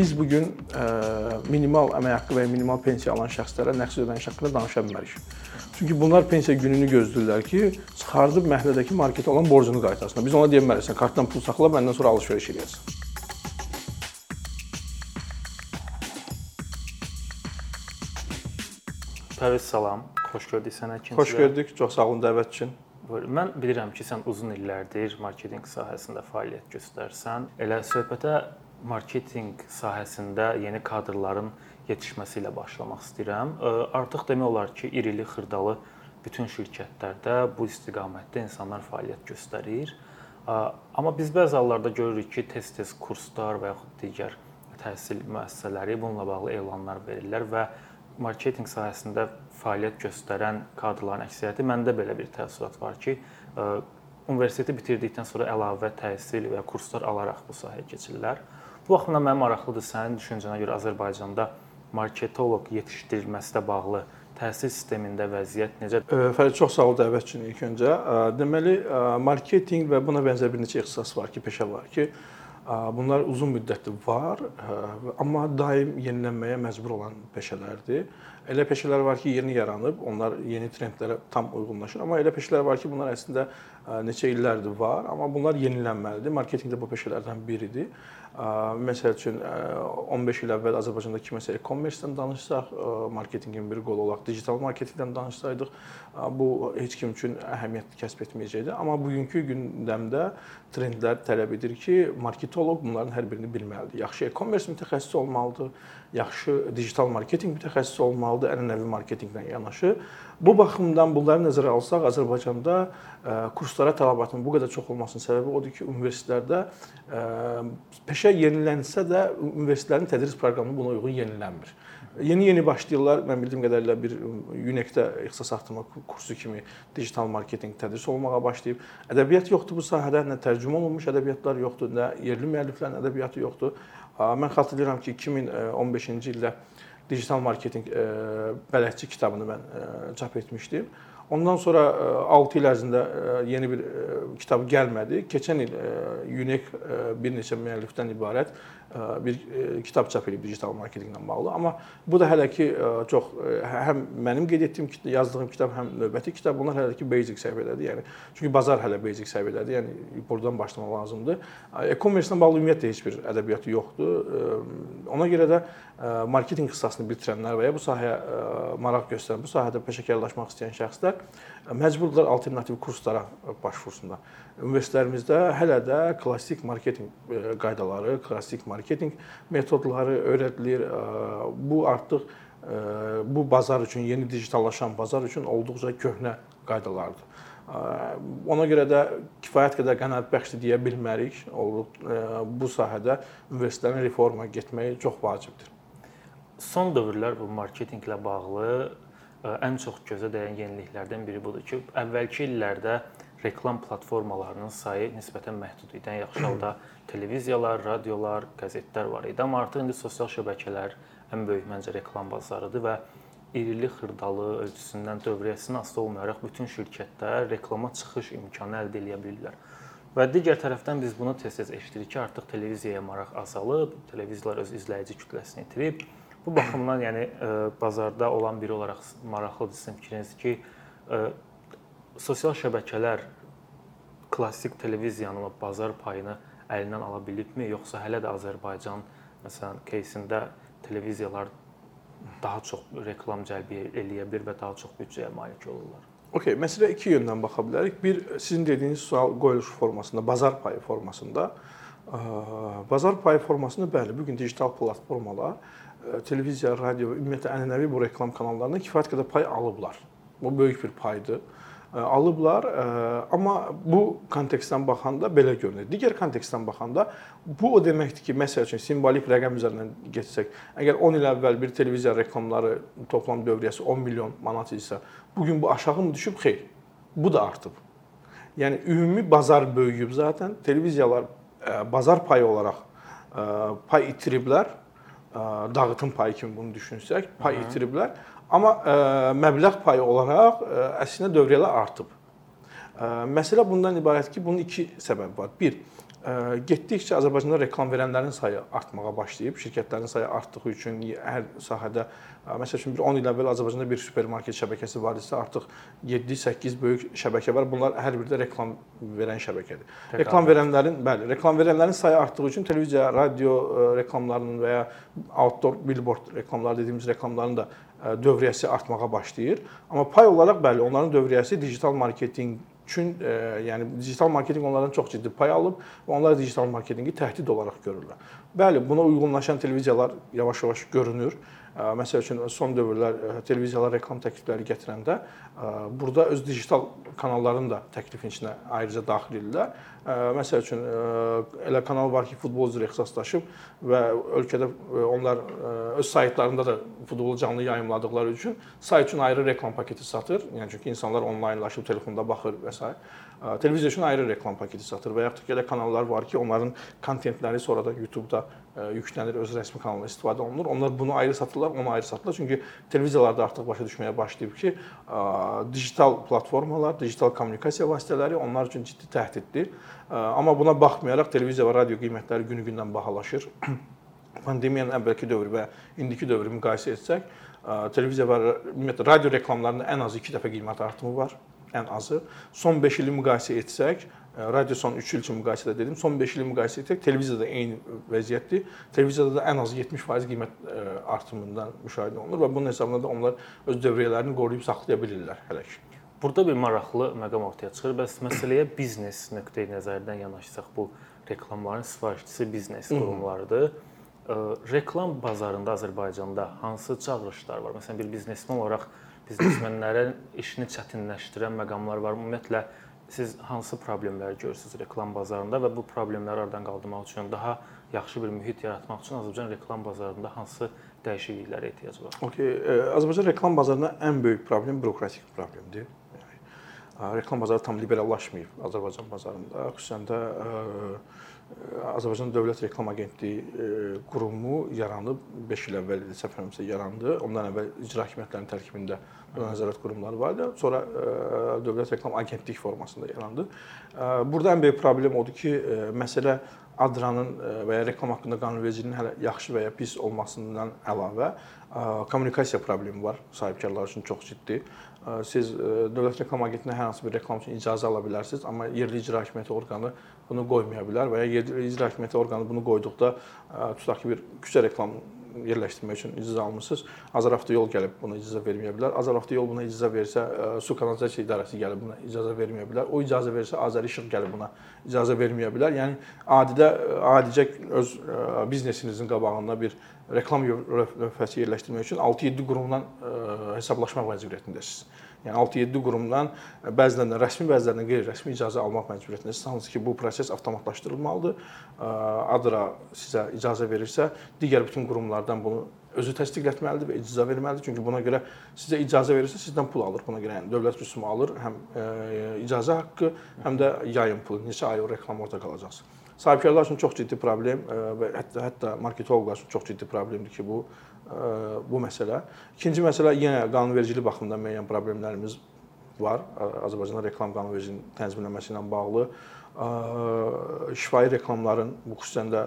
biz bu gün minimal əmək haqqı və ya minimal pensiya alan şəxslərə nəqsiz ödəniş haqqında danışa bilmərik. Çünki bunlar pensiya gününü gözləyirlər ki, çıxardıb məhlədəki marketə olan borcunu qaytarsınlar. Biz ona deyə bilmərik, sən kartdan pul saxla, məndən sonra alış-veriş edərsən. Pərviz salam, xoş gördük sənə ikincidə. Xoş gördük, çox sağ olun dəvət üçün. Mən bilirəm ki, sən uzun illərdir marketinq sahəsində fəaliyyət göstərsən. Elə söhbətə marketinq sahəsində yeni kadrların yetişməsi ilə başlamaq istəyirəm. Artıq demək olar ki, irili xırdalı bütün şirkətlərdə bu istiqamətdə insanlar fəaliyyət göstərir. Amma biz bəzi hallarda görürük ki, tez-tez kurslar və yaxud digər təhsil müəssisələri bununla bağlı elanlar verirlər və marketinq sahəsində fəaliyyət göstərən kadrların əksəriyyəti məndə belə bir təəssürat var ki, universiteti bitirdikdən sonra əlavə təhsil və kurslar alaraq bu sahəyə keçirlər. Bu baxımdan mənim maraqlıdır sənin düşüncənə görə Azərbaycanda marketoloq yetişdirilməsi ilə bağlı təhsil sistemində vəziyyət necə? Fərid çox sağ ol dəvət üçün ilk öncə. Deməli, marketinq və buna bənzər bir neçə ixtisas var ki, peşə var ki, bunlar uzun müddətli var, amma daim yenilənməyə məcbur olan peşələrdir. Elə peşələr var ki, yeni yaranıb, onlar yeni trendlərə tam uyğunlaşır, amma elə peşələr var ki, bunlar əslində neçə illərdir var, amma bunlar yenilənməlidir. Marketinq də bu peşələrdən biridir. Məsəl üçün 15 il əvvəl Azərbaycanda kiməsə e-commerce-dən danışsaq, marketinqin bir qolu olaraq digital marketinqdən danışsaydıq, bu heç kim üçün əhəmiyyət kəsb etməyəcəkdi. Amma bugünkü gündəmdə trendlər tələb edir ki, marketoloq bunların hər birini bilməlidir. Yaxşı e-commerce mütəxəssisi olmalıdır, yaxşı digital marketinq mütəxəssisi olmalıdır, ənənəvi marketinqlə yanaşı. Bu baxımdan bunları nəzərə alsaq, Azərbaycanda kurslara tələbatın bu qədər çox olmasının səbəbi odur ki, universitetlərdə peşə yenilənsə də universitetlərin tədris proqramı buna uyğun yenilənmir. Yeni-yeni başlayırlar. Mən bildiyim qədərilə bir UNEC-də ixtisas artırma kursu kimi digital marketinq tədris olmağa başlayıb. Ədəbiyyat yoxdur bu sahədə, nə tərcümə olunmuş ədəbiyyatlar yoxdur, nə yerli müəlliflərin ədəbiyyatı yoxdur. Mən xatırlayıram ki, 2015-ci ildə digital marketinq bələdçi kitabını mən çap etmişdim. Ondan sonra 6 il ərzində yeni bir kitab gəlmədi. Keçən il UNEC bir neçə müəllifdən ibarət bir kitab çap edib digital marketinqlə bağlı. Amma bu da hələ ki çox həm mənim qeyd etdiyim, yazdığım kitab, həm növbəti kitab bunlar hələ ki basic səviyyədədir. Yəni çünki bazar hələ basic səviyyədədir. Yəni buradan başlamaq lazımdır. E-commerce-ilə bağlı ümumiyyətlə heç bir ədəbiyyatı yoxdur. Ona görə də marketinq ixtisasını bitirənlər və ya bu sahəyə maraq göstərən, bu sahədə peşəkarlaşmaq istəyən şəxslər məcburdurlar alternativ kurslara başvursunlar. Universitetlərimizdə hələ də klassik marketinq qaydaları, klassik marketinq metodları öyrədilir. Bu artıq bu bazar üçün, yeni digitallaşan bazar üçün olduqca köhnə qaydalardır. Ona görə də kifayət qədər qənaətbəxşdir deyə bilmərik. Bu sahədə universitetlərin reforma getməyi çox vacibdir. Son dövrlər bu marketinqlə bağlı ən çox gözə dəyən yeniliklərdən biri budur ki, əvvəlki illərdə reklam platformalarının sayı nisbətən məhdud idi. Yəni yaxşı halda televiziyalar, radiolar, qəzetlər var idi, amma artıq indi sosial şəbəkələr ən böyük məncə reklam bazarıdır və irili xırdalı ölçüsündən dövriyyəsindən asılı olmayaraq bütün şirkətlər reklama çıxış imkanı əldə edə bilirlər. Və digər tərəfdən biz bunu tez-tez eşidirik ki, artıq televiziyaya maraq azalıb, televiziyalar öz izləyici kütləsini itirib Bu baxımdan, yəni bazarda olan biri olaraq maraqlıdır sizin fikriniz ki, sosial şəbəkələr klassik televiziyanın bazar payını əlindən ala bilibmi, yoxsa hələ də Azərbaycan məsələn кейsində televiziyalar daha çox reklam cəlb eləyə bilər və daha çox büdcəyə malik olurlar? Okay, məsələ iki yöndən baxa bilərik. Bir sizin dediyiniz sual qoyuluş formasında, bazar payı formasında. Bazar payı formasında bəli, bu gün digital platformalar televiziya, radio, ümumiyyətlə ənənəvi bu reklam kanallarından kifayət qədər pay alıblar. Bu böyük bir paydır. Alıblar, amma bu kontekstdən baxanda belə görünür. Digər kontekstdən baxanda bu o deməkdir ki, məsəl üçün simvolik rəqəm üzərindən getsək, əgər 10 il əvvəl bir televiziya reklamları toplam dövriyyəsi 10 milyon manat isə, bu gün bu aşağı mı düşüb? Xeyr. Bu da artıb. Yəni ümumi bazar böyüyüb zaten. Televiziyalar bazar payı olaraq pay itiriblər dağıtım payı kimi bunu düşünsək, pay Hı -hı. itiriblər. Amma ə, məbləğ payı olaraq ə, əslində dövriyyələr artıb. Məsələ bundan ibarətdir ki, bunun iki səbəbi var. Bir, getdikcə Azərbaycanda reklam verənlərin sayı artmağa başlayıb. Şirkətlərin sayı artdığı üçün hər sahədə məsəl üçün bir 10 il əvvəl Azərbaycanda bir supermarket şəbəkəsi var idisə, artıq 7-8 böyük şəbəkə var. Bunlar hər biri də reklam verən şəbəkədir. Reklam, reklam verənlərin, bəli, reklam verənlərin sayı artdığı üçün televiziya, radio reklamlarının və ya outdoor billboard reklamları dediyimiz reklamların da dövriyyəsi artmağa başlayır. Amma pay olaraq bəli, onların dövriyyəsi digital marketinq üçün e, yəni digital marketinq onlardan çox ciddi pay alıb və onlar digital marketinqi təhdid olaraq görürlər. Bəli, buna uyğunlaşan televiziyalar yavaş-yavaş görünür. Məsəl üçün son dövrlər televiziyalar reklam təklifləri gətirəndə burada öz digital kanallarını da təklifin içinə ayrıca daxil edirlər. Məsəl üçün elə kanal var ki, futbolçulara ixtisaslaşıb və ölkədə onlar öz saytlarında da futbolu canlı yayımladıqları üçün sayt üçün ayrı reklam paketi satır. Yəni çünki insanlar onlaynlaşıb telefonda baxır və s. Televiziya üçün ayrı reklam paketi satır və yaxud da elə kanallar var ki, onların kontentləri sonradan YouTube-da yüklənir, öz rəsmi kanalına istifadə olunur. Onlar bunu ayrı satırlar, onu ayrı satırlar. Çünki televiziyalar da artıq başa düşməyə başlayıb ki, digital platformalar, digital kommunikasiya vasitələri onlar üçün ciddi təhdiddir. Amma buna baxmayaraq televiziya və radio qiymətləri günü-gündən bahalaşır. Pandemiyanın əvvəlki dövrü və indiki dövrü müqayisə etsək, televiziya və ümumiyyətlə radio reklamlarında ən azı 2 dəfə qiymət artımı var ən azı. Son 5 ili müqayisə etsək, radio son 3 il üçün müqayisədə dedim, son 5 ili müqayisə etsək, televiziyada eyni vəziyyətdir. Televiziyada da ən azı 70% qiymət e, artımından müşahidə olunur və bunun hesabına da onlar öz dövriyyələrini qoruyub saxlaya bilirlər hələ ki. Burada bir maraqlı məqam ortaya çıxır. Bəs məsələyə biznes nöqteyi nəzərdən yanaşsaq, bu reklamların sifarişçisi biznes qurumlarıdır. -hı. Reklam bazarında Azərbaycanda hansı çağırışlar var? Məsələn, bir biznesmen olaraq biznesmenlərin işini çətinləşdirən məqamlar var. Ümumiyyətlə siz hansı problemləri görürsüz reklam bazarında və bu problemləri aradan qaldırmaq üçün daha yaxşı bir mühit yaratmaq üçün Azərbaycan reklam bazarında hansı dəyişikliklərə ehtiyac var? Okay, Azərbaycan reklam bazarında ən böyük problem bürokratik problemdir. Yəni reklam bazarı tam liberallaşmayıb Azərbaycan bazarında, xüsusən də Azərbaycan Dövlət Reklam Agentliyi qurumu yaranıb 5 il əvvəl idi, etmirəmsə yarandı. Ondan əvvəl icra hakimiyyətlərinin tərkibində nəzarət qurumları var idi. Sonra Dövlət Reklam Agentlik formasında yarandı. Burada ən böyük problem odur ki, məsələ Adranın və ya reklam haqqında qanunvericiliyin hələ yaxşı və ya pis olmasından əlavə kommunikasiya problemi var sahibkarlar üçün çox ciddi. Siz Dövlət Reklam Agentliyinə hər hansı bir reklam üçün icazə ala bilərsiniz, amma yerli icra hakimiyyəti orqanı bunu qoymaya bilər və ya yerli icra hakimiyyəti orqanı bunu qoyduqda tutaq ki, bir küçə reklamı yerləşdirmək üçün icazə almısınız. Azəravtoyol gəlib buna icazə verməyə bilər. Azəravtoyol buna icazə versə, su kanalizasiya idarəsi gəlib buna icazə verməyə bilər. O icazə versə, Azəri İşıq gəlib buna icazə verməyə bilər. Yəni adidə adicə öz biznesinizin qabağında bir reklam lövhəsi yerləşdirmək üçün 6-7 qurumdan hesablaşmaq məcburiyyətindəsiniz. Yəni 6-7 qurumdan bəzilərindən rəsmi, bəzilərindən qeyri-rəsmi icazə almaq məcburiyyətindəsiniz. Hansı ki, bu proses avtomatlaşdırılmalıdır. ADRA sizə icazə verirsə, digər bütün qurumlardan bunu özü təsdiqlətməlidir və icazə verməlidir. Çünki buna görə sizə icazə verirsə, sizdən pul alır. Buna görə yəni dövlət rüsumu alır, həm icazə haqqı, həm də yayım pulu. Neçə ay o reklam orada qalacaqsınız. Sahibkarlar üçün çox ciddi problem və hətta hətta marketoloqlar üçün çox ciddi problemdir ki, bu bu məsələ. İkinci məsələ yenə qanunvericilik baxımından müəyyən problemlərimiz var. Azərbaycanda reklam qanunvericiliyinin tənzimlənməsi ilə bağlı şifahi reklamların, bu xüsusən də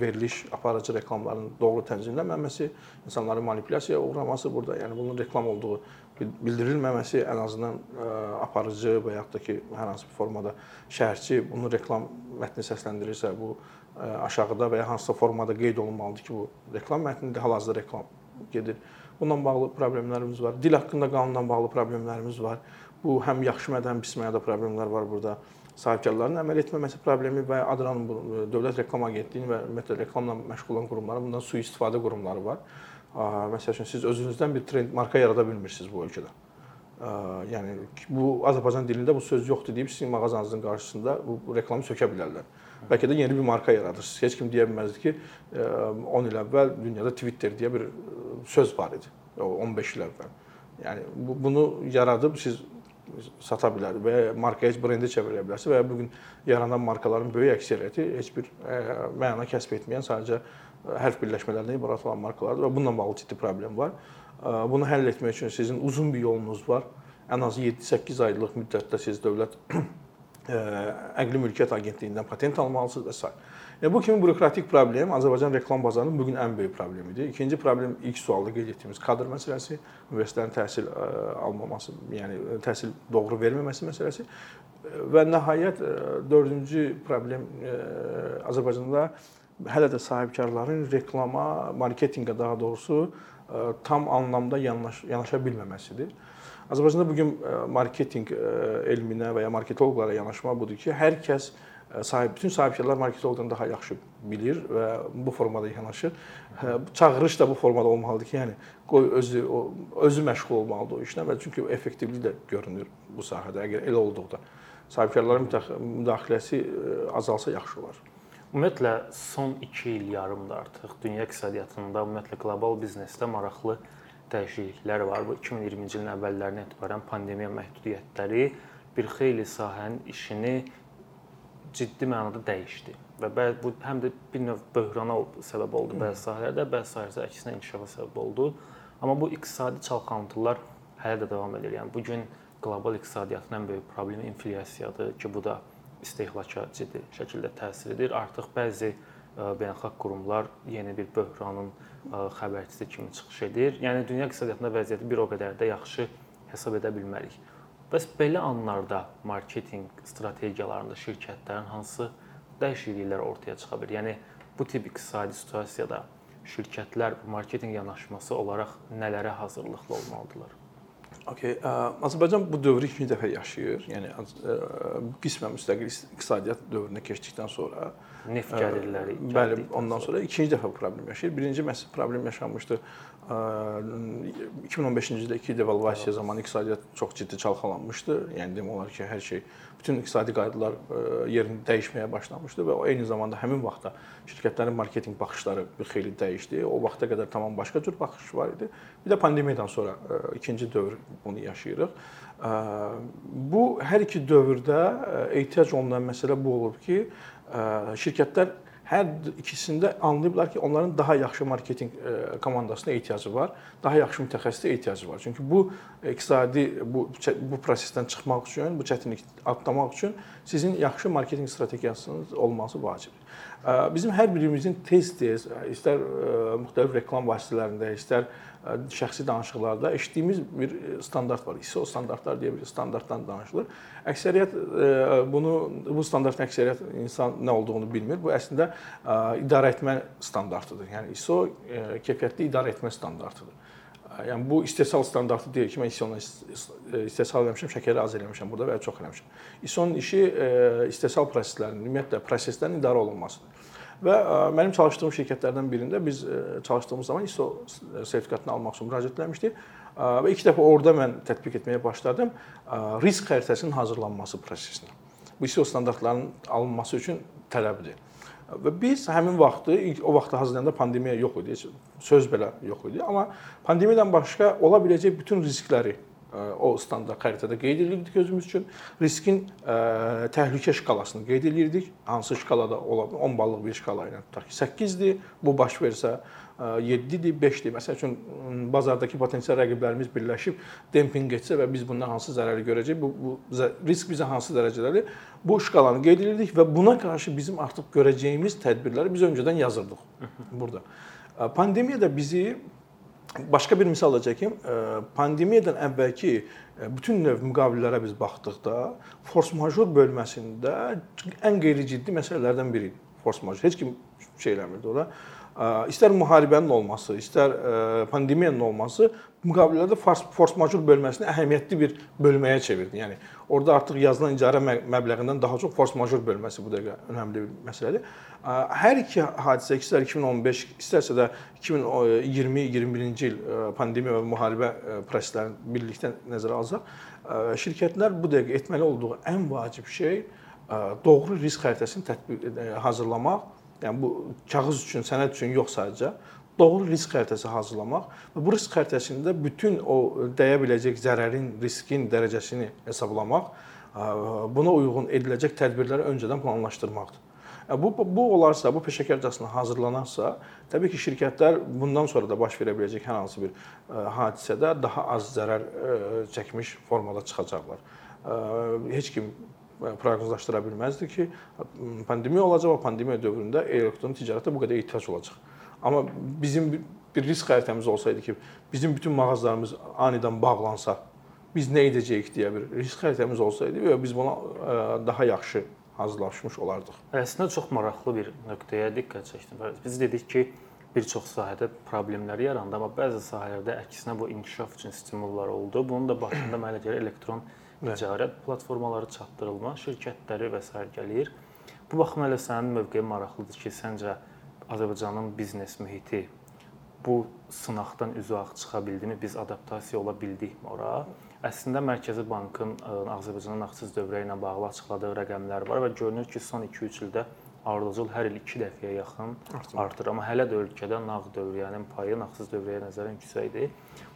veriliş aparıcı reklamların doğru tənzimlənməməsi, insanların manipulyasiyaya uğraması burada, yəni bunun reklam olduğu bildirilməməsi ən azından aparıcı və yaxud da ki, hər hansı bir formada şəhərçi bunu reklam mətni səsləndirirsə, bu aşağıda və ya hansısa formada qeyd olunmalıdır ki, bu reklam mətnidir, hal-hazırda reklam gedir. Bununla bağlı problemlərimiz var. Dil haqqında qanunla bağlı problemlərimiz var. Bu həm yaxşı mədə, həm pis mədə problemlər var burada. Sahibkarların əməl etməməsi problemi və Adranın Dövlət Reklam Agentliyinin və ümumiyyətlə reklamla məşğul olan qurumların bundan sui-istifadə qurumları var. Məsəl üçün siz özünüzdən bir trend marka yarada bilmirsiniz bu ölkədə. Yəni bu Azərbaycan dilində bu söz yoxdur deyib sizin mağazanızın qarşısında bu reklamı sökə bilərlər. Bəlkə də yeni bir marka yaradırsınız. Heç kim deyə bilməzdi ki, 10 il əvvəl dünyada Twitter deyə bir söz var idi. 15 il əvvəl. Yəni bu, bunu yaradıb siz sata bilər və markaya heç brendə çevirə bilərsiniz və ya bu gün yaranan markaların böyük əksəriyyəti heç bir məna kəsb etməyən sadəcə hərf birləşmələrindən ibarət olan markalardır və bununla bağlı ciddi problem var. Bunu həll etmək üçün sizin uzun bir yolunuz var. ən azı 7-8 aylıq müddətdə siz dövlət əqli mülkiyyət agentliyindən patent almalısınız və s. Yəni bu kimi bürokratik problem Azərbaycan reklam bazarının bu gün ən böyük problemidir. İkinci problem ilk sualda qeyd etdiyimiz kadr məsələsi, universitetlərin təhsil almaması, yəni təhsil doğru verməməsi məsələsi və nəhayət dördüncü problem Azərbaycanda hələ də sahibkarların reklama, marketinqə daha doğrusu tam anlamda yanaş, yanaşa bilməməsidir. Azərbaycanda bu gün marketinq elminə və ya marketoloqlara yanaşma budur ki, hər kəs sahib bütün sahibkarlar marketoloqdan daha yaxşı bilir və bu formada yanaşır. Çağırış da bu formada olmalıdır ki, yəni qoy özü o özü məşğul olmalıdır o işlə və çünki effektivlik də görünür bu sahədə əgər elə olduqda sahibkarların müdaxiləsi azalsa yaxşı olar. Ümumiyyətlə son 2 il yarımdır artıq dünya iqtisadiyyatında, ümumiyyətlə qlobal biznesdə maraqlı dəyişikliklər var. Bu 2020-ci ilin əvvəllərindən etibarən pandemiya məhdudiyyətləri bir xeyli sahənin işini ciddi mənada dəyişdi və bu həm də bir növ böhrana səbəb oldu bəzi sahələrdə, bəzi sahələrdə əksinə inkişafa səbəb oldu. Amma bu iqtisadi çalxantılar hələ də davam edir. Yəni bu gün qlobal iqtisadiyyatın ən böyük problemi inflyasiyadır ki, bu da istehlaka ciddi şəkildə təsir edir. Artıq bəzi beynəlxalq qurumlar yeni bir böhranın xəbərçisi kimi çıxış edir. Yəni dünya iqtisadiyyatında vəziyyəti bir o qədər də yaxşı hesab edə bilmərik. Bəs belə anlarda marketinq strategiyalarında şirkətlərin hansı dəyişikliklər ortaya çıxa bilər? Yəni bu tip iqtisadi situasiyada şirkətlər marketinq yanaşması olaraq nələrə hazırlıqlı olmalıdırlar? Okay, Azərbaycan bu dövrü ikinci dəfə yaşayır. Yəni qismən müstəqil iqtisadiyyat dövrünə keçdikdən sonra neft gəlirləri bəli, ondan sonra ikinci dəfə problem yaşayır. Birinci məsələ problem yaşanmışdı 2015-ci ildə iki devalvasiya zamanı iqtisadiyyat çox ciddi çalxalanmışdı. Yəni demək olar ki, hər şey bütün iqtisadi qaydalar yerini dəyişməyə başlamışdı və o eyni zamanda həmin vaxtda şirkətlərin marketinq baxışları bir xeyli dəyişdi. O vaxta qədər tamam başqa cür baxış var idi. Bir də pandemiyadan sonra ikinci dövr bunu yaşayırıq. Bu hər iki dövrdə ehtiyac olunan məsələ bu olub ki, şirkətlər hər ikisində anlayıblar ki, onların daha yaxşı marketinq komandasına ehtiyacı var, daha yaxşı mütəxəssisə ehtiyacı var. Çünki bu iqtisadi bu bu prosesdən çıxmaq üçün, bu çətinlik atlamaq üçün sizin yaxşı marketinq strategiyasınız olması vacibdir. Bizim hər birimizin tez-tez istər müxtəlif reklam vasitələrində, istər şəxsi danışıqlarda eşitdiyimiz bir standart var. ISO standartlar deyə bir standartdan danışılır. Əksəriyyət bunu bu standartın əksəriyyət insan nə olduğunu bilmir. Bu əslində idarəetmə standartıdır. Yəni ISO keyfiyyətli idarə etmə standartıdır. Yəni bu istehsal standartı deyil ki, mən ISO-nu istehsal etmişəm, şəkəri az eləmişəm burada və ya çox eləmişəm. ISO-nun işi istehsal proseslərinin, ümumiyyətlə proseslərin idarə olunmasıdır. Və mənim çalışdığım şirkətlərdən birində biz çalışdığımız zaman ISO sertifikatını almaq üçün müraciət etmişdik və ilk dəfə orada mən tətbiq etməyə başladım risk xəritəsinin hazırlanması prosesinə. Bu ISO standartlarının alınması üçün tələbdir. Və biz həmin vaxtı ilk o vaxtı hazırlayanda pandemiya yox idi, söz belə yox idi, amma pandemiyadan başqa ola biləcək bütün riskləri o standart xəritədə qeyd edirdik özümüz üçün. Riskin ə, təhlükə şkalasını qeyd edirdik. Hansı şkalada ola bilər? 10 ballıq bir şkala ilə tutaq ki, 8-dir. Bu baş versə 7-dir, 5-dir. Məsəl üçün bazardakı potensial rəqiblərimiz birləşib dempinq etsə və biz bundan hansı zərəri görəcəyik? Bu, bu risk bizə hansı dərəcədədir? Bu şkalanı qeyd edirdik və buna qarşı bizim artıq görəcəyimiz tədbirləri biz öncədən yazırdıq burada. Pandemiya da bizi Başqa bir misal da çəkim. Pandemiyadan əvvəlki bütün növ müqavilələrə biz baxdıqda force majeure bölməsində ən qeyri-ciddi məsələlərdən biri idi. Force majeure heç kim şey eləmirdi ora. İstər müharibənin olması, istər pandemiyanın olması müqavilələrdə force majeure bölməsini əhəmiyyətli bir bölməyə çevirdi. Yəni orada artıq yazılan icarə məbləğindən daha çox force majeure bölməsi bu dəqiqə önəmli bir məsələdir. Hər iki hadisə, istər 2015, istərsə də 2020-21-ci il pandemiya və müharibə proseslərini birlikdə nəzərə alsaq, şirkətlər bu dəqiqə etməli olduğu ən vacib şey doğru risk xəritəsini tətbiq hazırlamaq Yəni bu kağız üçün, sənəd üçün yox sadəcə doğru risk xəritəsi hazırlamaq və bu risk xəritəsində bütün o dəyə biləcək zərərin, riskin dərəcəsini hesablamaq, buna uyğun ediləcək tədbirləri öncədən planlaşdırmaqdır. Bu bu olarsa, bu peşəkarcasına hazırlanarsa, təbii ki, şirkətlər bundan sonra da baş verə biləcək hər hansı bir hadisədə daha az zərər çəkmiş formada çıxacaqlar. Heç kim proqnozlaşdıra bilməzdi ki, pandemiya olacaq və pandemiya dövründə elektron ticarətə bu qədər ehtiyac olacaq. Amma bizim bir risk xəritəmiz olsaydı ki, bizim bütün mağazalarımız anidən bağlansa, biz nə edəcəyik deyə bir risk xəritəmiz olsaydı və biz buna daha yaxşı hazırlaşmış olardıq. Əslində çox maraqlı bir nöqtəyə diqqət çəkdim. Biz dedik ki, bir çox sahədə problemlər yarandı, amma bəzi sahələrdə əksinə bu inkişaf üçün stimullar oldu. Bunun da başında mənə görə elektron ticarət platformaları çatdırılma şirkətləri və s. gəlir. Bu baxımdan elə sənin mövqeyin maraqlıdır ki, səncə Azərbaycanın biznes mühiti bu sınaqdan üzü ağ çıxa bildimi? Biz adaptasiya ola bildikmi ora? Əslində Mərkəzi Bankın Azərbaycana nağdsız dövrə ilə bağlı açıqladığı rəqəmlər var və görünür ki, son 2-3 ildə ardıcıl hər il 2 dəfəyə yaxın artır. Amma hələ də ölkədə nağd dövriyyənin payı nağdsız dövrəyə nəzərən yüksəkdir.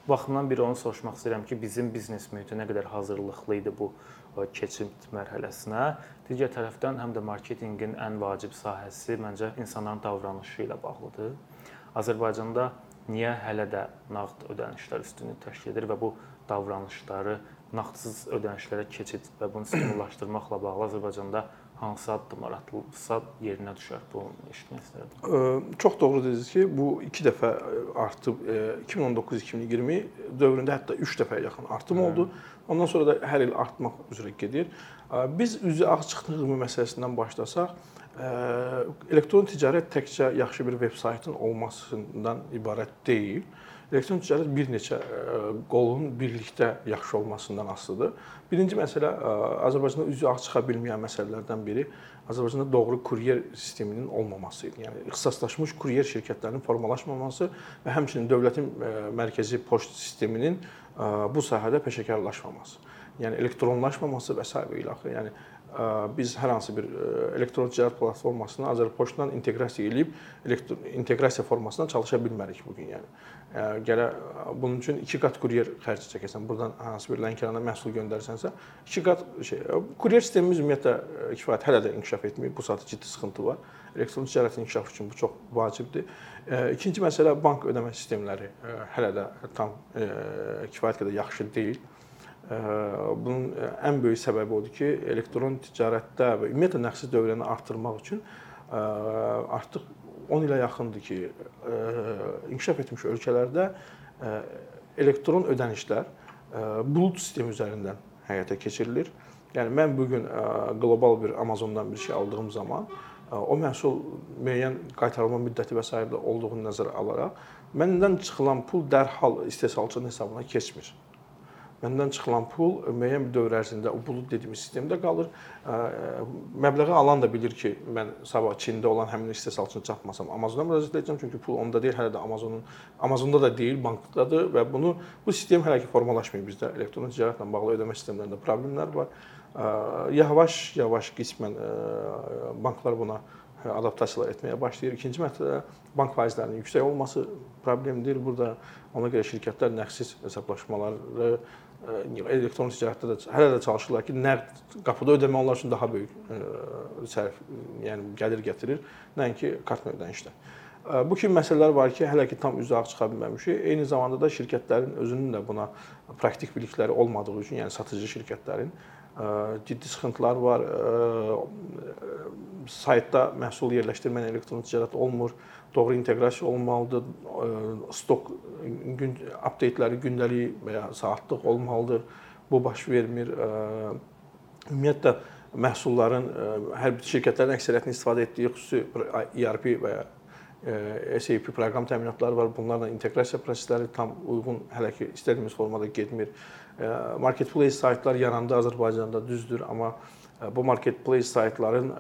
Baxımdan bir onu soruşmaq istəyirəm ki, bizim biznes mühiti nə qədər hazırlıqlı idi bu keçid mərhələsinə. Digər tərəfdən həm də marketinqin ən vacib sahəsi məncə insanların davranışı ilə bağlıdır. Azərbaycanda niyə hələ də nağd ödənişlər üstünlük təşkil edir və bu davranışları nağdsız ödənişlərə keçid və bunu stimullaşdırmaqla bağlı Azərbaycanda hansı addımlar atılsa yerinə düşər? Bunu eşitmək istərdim. Çox doğru dediniz ki, bu 2 dəfə artıb 2019-2020 dövründə hətta 3 dəfəyə yaxın artım oldu. Ondan sonra da hər il artmaq üzrə gedir. Biz üzü ağ çıxdığı məsələsindən başlasaq, elektron ticarət təkcə yaxşı bir veb saytın olmasından ibarət deyil. Elektron ticarət bir neçə qolun birlikdə yaxşı olmasından asılıdır. Birinci məsələ Azərbaycanda üzü ağ çıxa bilməyən məsələlərdən biri Azərbaycanda doğru kuryer sisteminin olmaması idi. Yəni ixtisaslaşmış kuryer şirkətlərinin formalaşmaması və həmçinin dövlətin mərkəzi poçt sisteminin bu sahədə peşəkarlaşmaması. Yəni elektronlaşmaması və s. ilə axı. Yəni biz hər hansı bir elektron ticarət platformasını Azərpoçtdan inteqrasiya edib elektron inteqrasiya formasında çalışa bilmərik bu gün yəni. Gələ bunun üçün 2 qat kuryer xərci çəkəsən, burdan hansı bir Lənkərana məhsul göndərsənsə, 2 qat şey kuryer sistemimiz ümumiyyətlə kifayət hələ də inkişaf etməyib. Bu saatda ciddi sıxıntı var. Elektron ticarətin inkişafı üçün bu çox vacibdir. İkinci məsələ bank ödəmə sistemləri hələ də tam kifayət qədər yaxşı deyil. Bunun ən böyük səbəbi odur ki, elektron ticarətdə və ümumiyyətlə nağdsız dövrəni artırmaq üçün artıq 10 ilə yaxındır ki, inkişaf etmiş ölkələrdə elektron ödənişlər bulut sistemi üzərindən həyata keçirilir. Yəni mən bu gün qlobal bir Amazondan bir şey aldığım zaman o məhsul müəyyən qaytarılma müddəti və s. olduğunu nəzərə alaraq məndən çıxılan pul dərhal istehsalçının hesabına keçmir. Məndən çıxılan pul müəyyən bir dövr ərzində o bulud dediyimiz sistemdə qalır. Məbləği alan da bilir ki, mən sabah Çində olan həmin istehsalçını çatmasam Amazona müraciət edəcəm, çünki pul onda deyil, hələ də Amazonun Amazonda da deyil, bankdadır və bunu bu sistem hələ ki formalaşmayıb bizdə. Elektron ticarətlə bağlı ödəmə sistemlərində problemlər var. Yavaş-yavaş qismən banklar buna adaptasiyalar etməyə başlayır. İkinci məsələ bank faizlərinin yüksək olması problemdir. Burada ona görə şirkətlər nağdsız hesablaşmaları elektron ticarətdə də hələ də çalışırlar ki, nəqd qapıda ödəmə onlar üçün daha böyük sərf, yəni gəlir gətirir, nəinki kartla ödənişlər. Bu kimi məsələlər var ki, hələ ki tam üzə çıxa bilməmişik. Eyni zamanda da şirkətlərin özünün də buna praktik bilikləri olmadığı üçün, yəni satıcı şirkətlərin ciddi sıxıntılar var. Saytda məhsul yerləşdirmə elektron ticarət olmur doğru inteqrasiya olmalıdır. Stok gün update-ləri gündəlik və ya saatlıq olmalıdır. Bu baş vermir. Ümumiyyətlə məhsulların hər bir şirkətlərin əksəriyyətinin istifadə etdiyi xüsusi ERP və ya SAP proqram təminatları var. Bunlarla inteqrasiya prosesləri tam uyğun hələ ki istədiyimiz formada getmir. Marketplace saytlar yarandı Azərbaycanda düzdür, amma bu marketplace saytların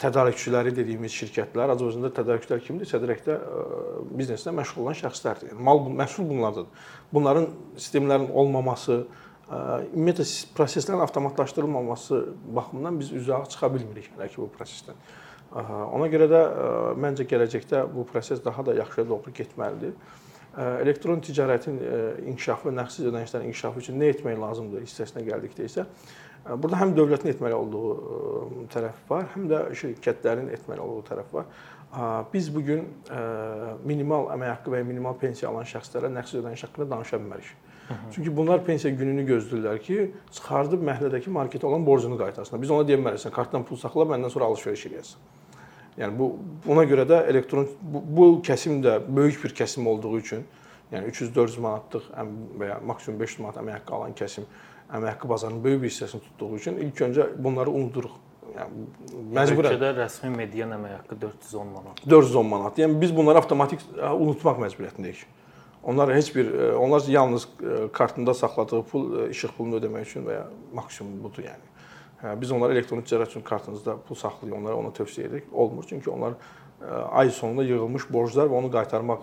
tədarükçüləri dediyimiz şirkətlər, Azərbaycanda tədarükçülər kimdir? Tədarükdə bizneslə məşğul olan şəxslərdir. Yəni mal məhsul bunlardadır. Bunların sistemlərin olmaması, ümumiyyətlə proseslərin avtomatlaşdırılmaması baxımından biz üzə çıxa bilmirik hələ ki bu prosesdən. Ona görə də məncə gələcəkdə bu proses daha da yaxşıya doğru getməlidir. Elektron ticarətin inkişafı, nağdsız ödənişlərin inkişafı üçün nə etmək lazımdır hissəsinə gəldikdə isə Burada həm dövlətin etməli olduğu tərəf var, həm də şirkətlərin etməli olduğu tərəf var. Biz bu gün minimal əmək haqqı və ya minimal pensiya alan şəxslərə nəqsiz ödəniş haqqında danışa bilmərik. Çünki bunlar pensiya gününü gözləyirlər ki, çıxardıb məhlədəki marketə olan borcunu qaytarsınlar. Biz ona deyə bilmərik, sən kartdan pul saxla, məndən sonra alış-veriş eləyəsən. Yəni bu buna görə də elektron bu, bu kəsim də böyük bir kəsim olduğu üçün, yəni 300-400 manatlıq və ya maksimum 500 manat əmək haqqı alan kəsim əmək haqqı bazarının böyük bir hissəsini tutduğu üçün ilk öncə bunları unuduruq. Yəni məcburən. Ölkədə rəsmi median əmək haqqı 410 manat. 410 manat. Yəni biz bunları avtomatik unutmaq məcburiyyətindəyik. Onlar heç bir onlar yalnız kartında saxladığı pul işıq pulunu ödəmək üçün və ya maksimum budur yəni. Hə, biz onlara elektron ticarət üçün kartınızda pul saxlayın, onlara onu tövsiyə edirik. Olmur, çünki onlar ay sonunda yığılmış borclar və onu qaytarmaq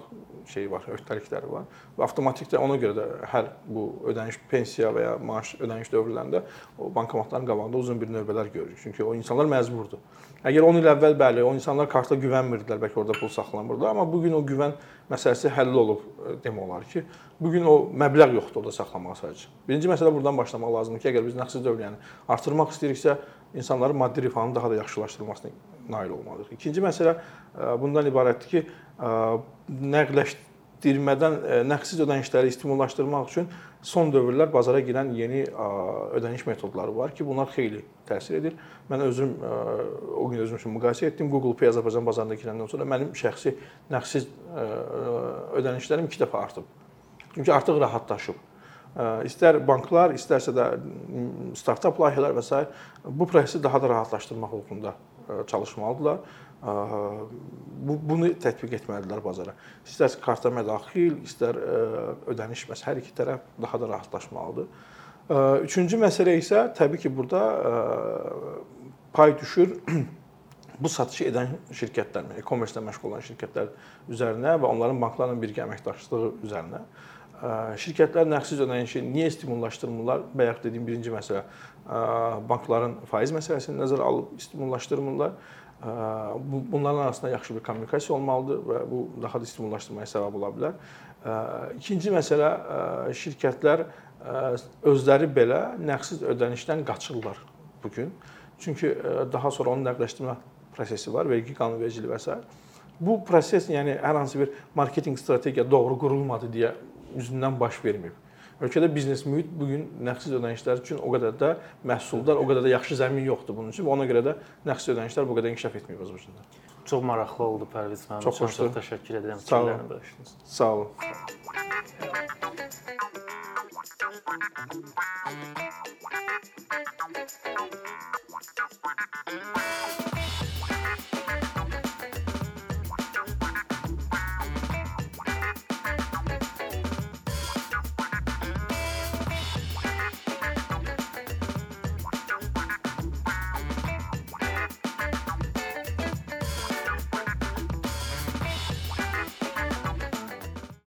şeyi var, öhdəlikləri var. Və avtomatik də ona görə də hər bu ödəniş pensiya və ya maaş ödəniş dövrlərində o bankomatların qabağında uzun bir növbələr görürük. Çünki o insanlar məcburdur. Əgər 10 il əvvəl bəli, o insanlar karta güvənmirdilər, bəlkə orada pul saxlamırdı, amma bu gün o güvən məsələsi həll olub demək olar ki, bu gün o məbləğ yoxdur orada saxlamağa sadəcə. Birinci məsələ buradan başlamaq lazımdır ki, əgər biz nəqsiz dövriyyəni artırmaq istəyiriksə, insanların maddi rifahının daha da yaxşılaşdırılmasına nail olmalıyıq. İkinci məsələ bundan ibarətdir ki, nəqdləşdirmədən nəqsiz ödənişləri stimullaşdırmaq üçün son dövrlər bazara girən yeni ödəniş metodları var ki, bunlar xeyli təsir edir. Mən özüm o gün özüm üçün müqayisə etdim. Google Pay Azərbaycan bazarına girəndən sonra mənim şəxsi nəqsiz ödənişlərim 2 dəfə artıb. Çünki artıq rahatlaşıb. İstər banklar, istərsə də startap layihələr və s. bu prosesi daha da rahatlaşdırmaq uğrunda çalışmalıdırlar. Bu bunu tətbiq etməlidirlər bazara. İstər karta mədaxil, istər ödəniş məs hər iki tərəf daha da rahatlaşmalıdır. Üçüncü məsələ isə təbii ki, burada pay düşür bu satışı edən şirkətlər, e-commerce-də məşğul olan şirkətlər üzərinə və onların banklarla birgə əməkdaşlığı üzərinə. Şirkətlər nəqsiz ödənişi niyə stimullaşdırmırlar? Bayaq dediyim birinci məsələ bankların faiz məsələsini nəzərə alıb stimullaşdırmırlar bunların arasında yaxşı bir kommunikasiya olmalıdır və bu daha da stimullaşdırmaya səbəb ola bilər. İkinci məsələ şirkətlər özləri belə nəqsiz ödənişdən qaçırlar bu gün. Çünki daha sonra onun nəqdləşdirmə prosesi var, vergi qanunvericiliyi və s. Bu proses, yəni hər hansı bir marketinq strategiya doğru qurulmadı deyə üzündən baş verməyib. Ölkədə biznes mühit bu gün nəqsiz ödənişlər üçün o qədər də məhsuldar, o qədər də yaxşı zəmin yoxdur bunun üçün ona görə də nəqsiz ödənişlər bu qədər inkişaf etməyib Azərbaycanda. Çox maraqlı oldu Pərviz müəllim. Çox, çox, çox təşəkkür edirəm fikirlərini bölüşdünüz. Sağ olun. Sağ olun.